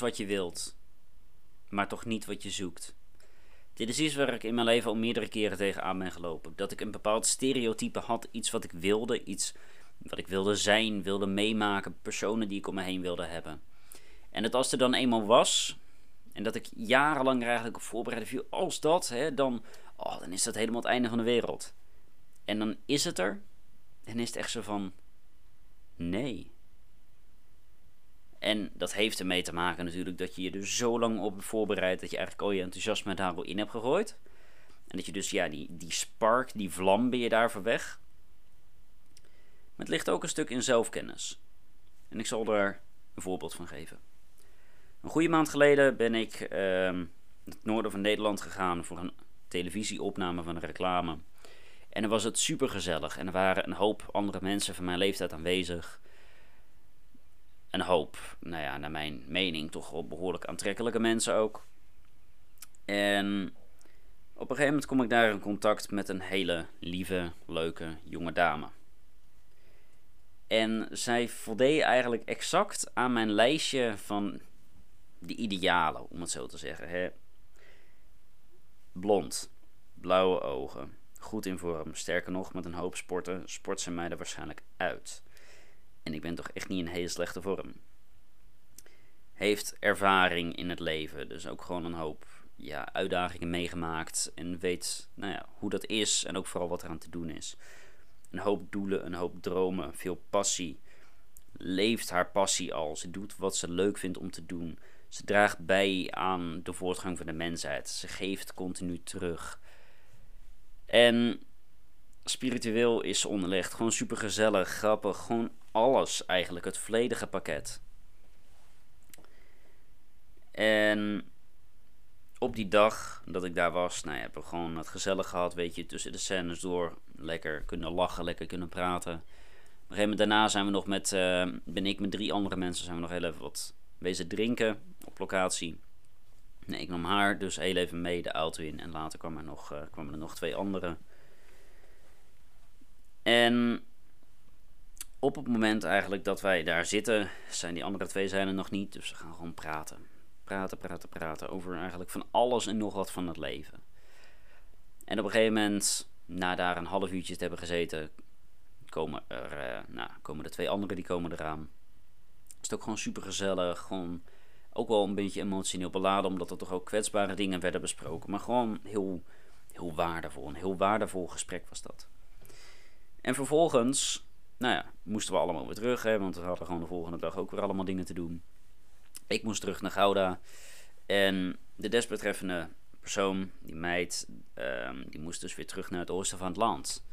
wat je wilt, maar toch niet wat je zoekt. Dit is iets waar ik in mijn leven al meerdere keren tegenaan ben gelopen. Dat ik een bepaald stereotype had, iets wat ik wilde, iets wat ik wilde zijn, wilde meemaken, personen die ik om me heen wilde hebben. En dat als er dan eenmaal was, en dat ik jarenlang er eigenlijk op voorbereidde viel, als dat, hè, dan, oh, dan is dat helemaal het einde van de wereld. En dan is het er, en is het echt zo van, nee. En dat heeft ermee te maken natuurlijk dat je je er zo lang op voorbereidt dat je eigenlijk al je enthousiasme daar al in hebt gegooid. En dat je dus, ja, die, die spark, die vlam ben je daarvoor weg. Maar het ligt ook een stuk in zelfkennis. En ik zal daar een voorbeeld van geven. Een goede maand geleden ben ik uh, het noorden van Nederland gegaan voor een televisieopname van een reclame. En dan was het super gezellig. En er waren een hoop andere mensen van mijn leeftijd aanwezig. Een hoop, nou ja, naar mijn mening, toch behoorlijk aantrekkelijke mensen ook. En op een gegeven moment kom ik daar in contact met een hele lieve, leuke jonge dame. En zij voldeed eigenlijk exact aan mijn lijstje van de idealen, om het zo te zeggen. Hè? Blond, blauwe ogen, goed in vorm. Sterker nog, met een hoop sporten sport ze mij er waarschijnlijk uit. En ik ben toch echt niet in hele slechte vorm. Heeft ervaring in het leven, dus ook gewoon een hoop ja, uitdagingen meegemaakt. En weet nou ja, hoe dat is en ook vooral wat eraan te doen is. Een hoop doelen, een hoop dromen, veel passie. Leeft haar passie al. Ze doet wat ze leuk vindt om te doen. Ze draagt bij aan de voortgang van de mensheid. Ze geeft continu terug. En spiritueel is ze onderlegd. Gewoon super gezellig, grappig. Gewoon alles eigenlijk. Het volledige pakket. En op die dag dat ik daar was, nou ja, hebben we gewoon het gezellig gehad, weet je, tussen de scènes door. Lekker kunnen lachen, lekker kunnen praten. Op een gegeven moment daarna zijn we nog met, uh, ben ik met drie andere mensen, zijn we nog heel even wat wezen drinken op locatie. Nee, ik nam haar dus heel even mee de auto in en later kwamen er nog, uh, kwamen er nog twee anderen. En op het moment eigenlijk dat wij daar zitten, zijn die andere twee zijn er nog niet, dus we gaan gewoon praten. Praten, praten, praten over eigenlijk van alles en nog wat van het leven. En op een gegeven moment, na daar een half uurtje te hebben gezeten, komen er, uh, nou, komen de twee anderen die komen eraan. Het is ook gewoon super gezellig, gewoon ook wel een beetje emotioneel beladen, omdat er toch ook kwetsbare dingen werden besproken. Maar gewoon heel, heel waardevol, een heel waardevol gesprek was dat. En vervolgens, nou ja, moesten we allemaal weer terug, hè, want we hadden gewoon de volgende dag ook weer allemaal dingen te doen. Ik moest terug naar Gouda. En de desbetreffende persoon, die meid, um, die moest dus weer terug naar het oosten van het land.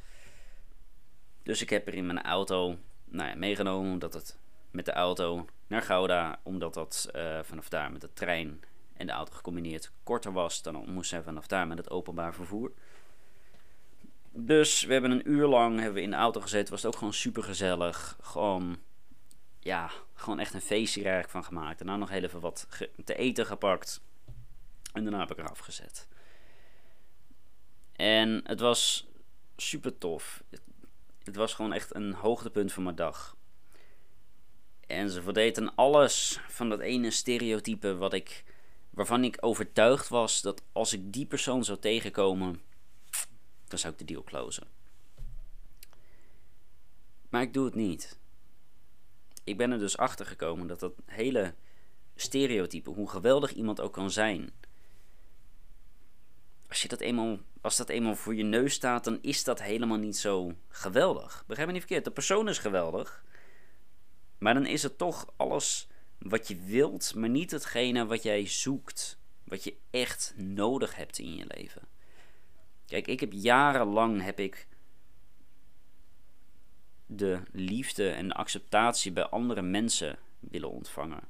Dus ik heb er in mijn auto nou ja, meegenomen, omdat het met de auto naar Gouda, omdat dat uh, vanaf daar met de trein en de auto gecombineerd korter was. Dan moest zij vanaf daar met het openbaar vervoer. Dus we hebben een uur lang hebben we in de auto gezeten. Was het ook gewoon super gezellig. Gewoon ja, gewoon echt een feestje eigenlijk van gemaakt. Daarna nog heel even wat te eten gepakt. En daarna heb ik eraf gezet. En het was super tof. Het was gewoon echt een hoogtepunt van mijn dag. En ze voldeed aan alles van dat ene stereotype wat ik, waarvan ik overtuigd was dat als ik die persoon zou tegenkomen, dan zou ik de deal closen. Maar ik doe het niet ik ben er dus achter gekomen dat dat hele stereotype, hoe geweldig iemand ook kan zijn. Als, je dat eenmaal, als dat eenmaal voor je neus staat, dan is dat helemaal niet zo geweldig. Begrijp me niet verkeerd, de persoon is geweldig. Maar dan is het toch alles wat je wilt, maar niet hetgene wat jij zoekt. Wat je echt nodig hebt in je leven. Kijk, ik heb jarenlang heb ik de liefde en de acceptatie bij andere mensen willen ontvangen.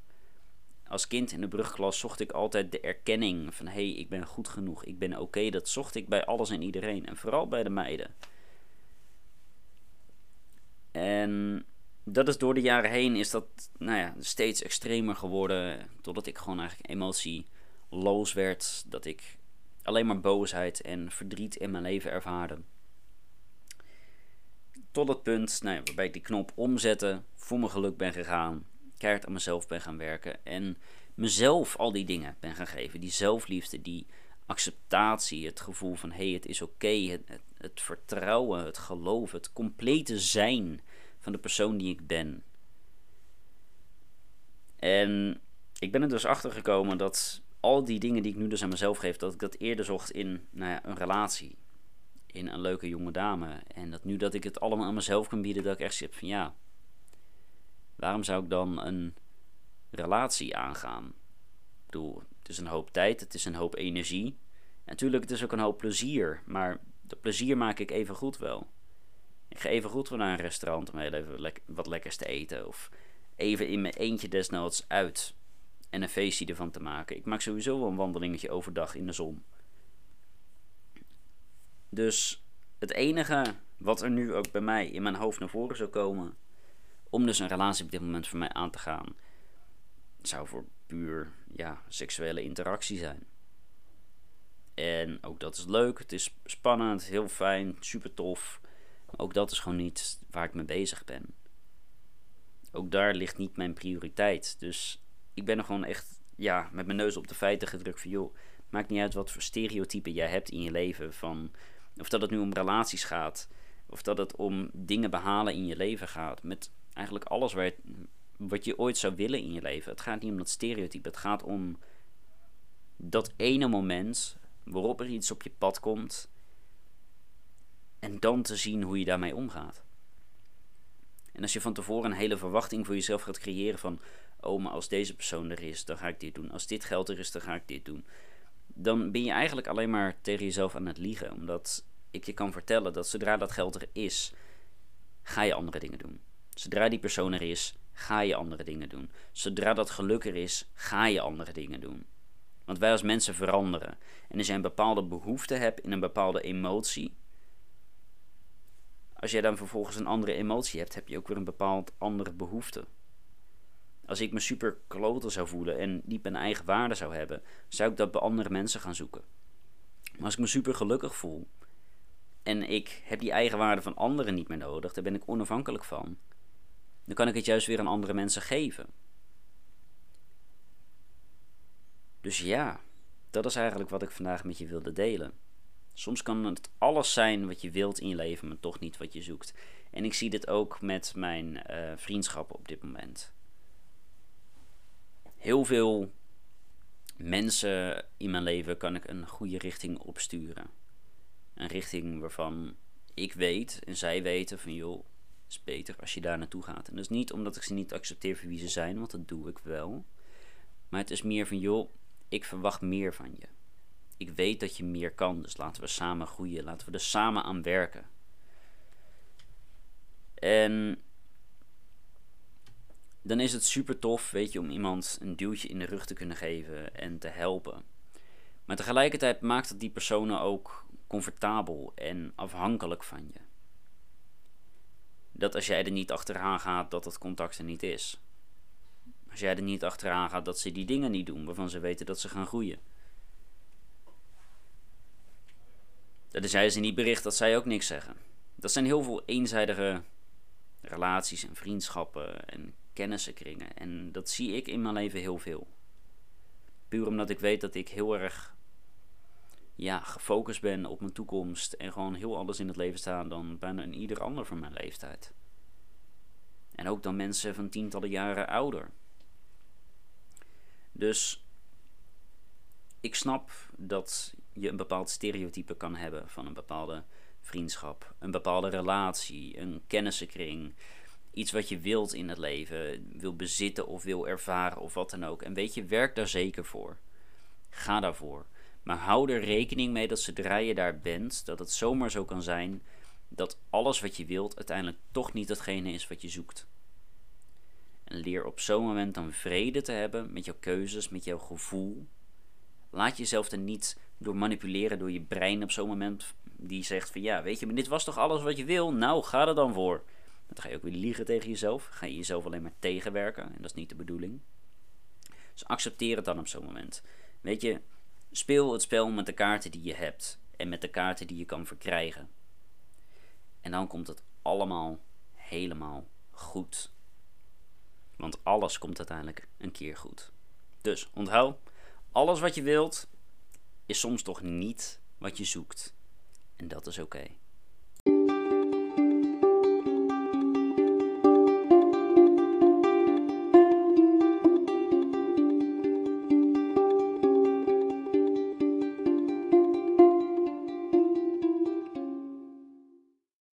Als kind in de brugklas zocht ik altijd de erkenning van hé, hey, ik ben goed genoeg, ik ben oké. Dat zocht ik bij alles en iedereen en vooral bij de meiden. En dat is door de jaren heen is dat nou ja, steeds extremer geworden. Totdat ik gewoon eigenlijk emotieloos werd. Dat ik alleen maar boosheid en verdriet in mijn leven ervaarde tot het punt nou waarbij ik die knop omzetten voor mijn geluk ben gegaan. Keihard aan mezelf ben gaan werken. En mezelf al die dingen ben gaan geven. Die zelfliefde, die acceptatie, het gevoel van hé, hey, het is oké, het, het, het vertrouwen, het geloof, het complete zijn van de persoon die ik ben. En ik ben er dus achter gekomen dat al die dingen die ik nu dus aan mezelf geef, dat ik dat eerder zocht in nou ja, een relatie. In een leuke jonge dame. En dat nu dat ik het allemaal aan mezelf kan bieden, dat ik echt zit van ja. Waarom zou ik dan een relatie aangaan? Ik bedoel, het is een hoop tijd, het is een hoop energie. En natuurlijk, het is ook een hoop plezier. Maar de plezier maak ik even goed wel. Ik ga even goed naar een restaurant om heel even wat lekkers te eten. Of even in mijn eentje desnoods uit en een feestje ervan te maken. Ik maak sowieso wel een wandelingetje overdag in de zon. Dus het enige wat er nu ook bij mij in mijn hoofd naar voren zou komen, om dus een relatie op dit moment voor mij aan te gaan, zou voor puur ja, seksuele interactie zijn. En ook dat is leuk, het is spannend, heel fijn, super tof. Maar ook dat is gewoon niet waar ik mee bezig ben. Ook daar ligt niet mijn prioriteit. Dus ik ben er gewoon echt ja, met mijn neus op de feiten gedrukt van joh, maakt niet uit wat voor stereotypen jij hebt in je leven. Van, of dat het nu om relaties gaat, of dat het om dingen behalen in je leven gaat. Met eigenlijk alles waar wat je ooit zou willen in je leven. Het gaat niet om dat stereotype, het gaat om dat ene moment waarop er iets op je pad komt. En dan te zien hoe je daarmee omgaat. En als je van tevoren een hele verwachting voor jezelf gaat creëren van oh, als deze persoon er is, dan ga ik dit doen. Als dit geld er is, dan ga ik dit doen. Dan ben je eigenlijk alleen maar tegen jezelf aan het liegen. Omdat ik je kan vertellen dat zodra dat geld er is, ga je andere dingen doen. Zodra die persoon er is, ga je andere dingen doen. Zodra dat geluk er is, ga je andere dingen doen. Want wij als mensen veranderen. En als jij een bepaalde behoefte hebt in een bepaalde emotie. Als jij dan vervolgens een andere emotie hebt, heb je ook weer een bepaald andere behoefte. Als ik me super kloten zou voelen en niet mijn eigen waarde zou hebben, zou ik dat bij andere mensen gaan zoeken. Maar als ik me super gelukkig voel en ik heb die eigen waarde van anderen niet meer nodig, daar ben ik onafhankelijk van, dan kan ik het juist weer aan andere mensen geven. Dus ja, dat is eigenlijk wat ik vandaag met je wilde delen. Soms kan het alles zijn wat je wilt in je leven, maar toch niet wat je zoekt. En ik zie dit ook met mijn uh, vriendschappen op dit moment heel veel mensen in mijn leven kan ik een goede richting opsturen. Een richting waarvan ik weet en zij weten van joh, het is beter als je daar naartoe gaat. En dat is niet omdat ik ze niet accepteer voor wie ze zijn, want dat doe ik wel. Maar het is meer van joh, ik verwacht meer van je. Ik weet dat je meer kan, dus laten we samen groeien. Laten we er samen aan werken. En dan is het super tof, weet je, om iemand een duwtje in de rug te kunnen geven en te helpen. Maar tegelijkertijd maakt het die personen ook comfortabel en afhankelijk van je. Dat als jij er niet achteraan gaat, dat het contact er niet is. Als jij er niet achteraan gaat dat ze die dingen niet doen waarvan ze weten dat ze gaan groeien. Dat is zij ze niet bericht dat zij ook niks zeggen. Dat zijn heel veel eenzijdige relaties en vriendschappen en kennissenkringen. En dat zie ik in mijn leven heel veel. Puur omdat ik weet dat ik heel erg ja, gefocust ben op mijn toekomst en gewoon heel anders in het leven sta dan bijna een ieder ander van mijn leeftijd. En ook dan mensen van tientallen jaren ouder. Dus ik snap dat je een bepaald stereotype kan hebben van een bepaalde vriendschap, een bepaalde relatie, een kennissenkring, iets wat je wilt in het leven, wil bezitten of wil ervaren of wat dan ook. En weet je, werk daar zeker voor. Ga daarvoor. Maar hou er rekening mee dat zodra je daar bent, dat het zomaar zo kan zijn dat alles wat je wilt uiteindelijk toch niet datgene is wat je zoekt. En leer op zo'n moment dan vrede te hebben met jouw keuzes, met jouw gevoel. Laat jezelf er niet door manipuleren door je brein op zo'n moment die zegt van ja, weet je, maar dit was toch alles wat je wil? Nou, ga er dan voor. Dan ga je ook weer liegen tegen jezelf. Ga je jezelf alleen maar tegenwerken. En dat is niet de bedoeling. Dus accepteer het dan op zo'n moment. Weet je, speel het spel met de kaarten die je hebt. En met de kaarten die je kan verkrijgen. En dan komt het allemaal helemaal goed. Want alles komt uiteindelijk een keer goed. Dus onthoud, alles wat je wilt is soms toch niet wat je zoekt. En dat is oké.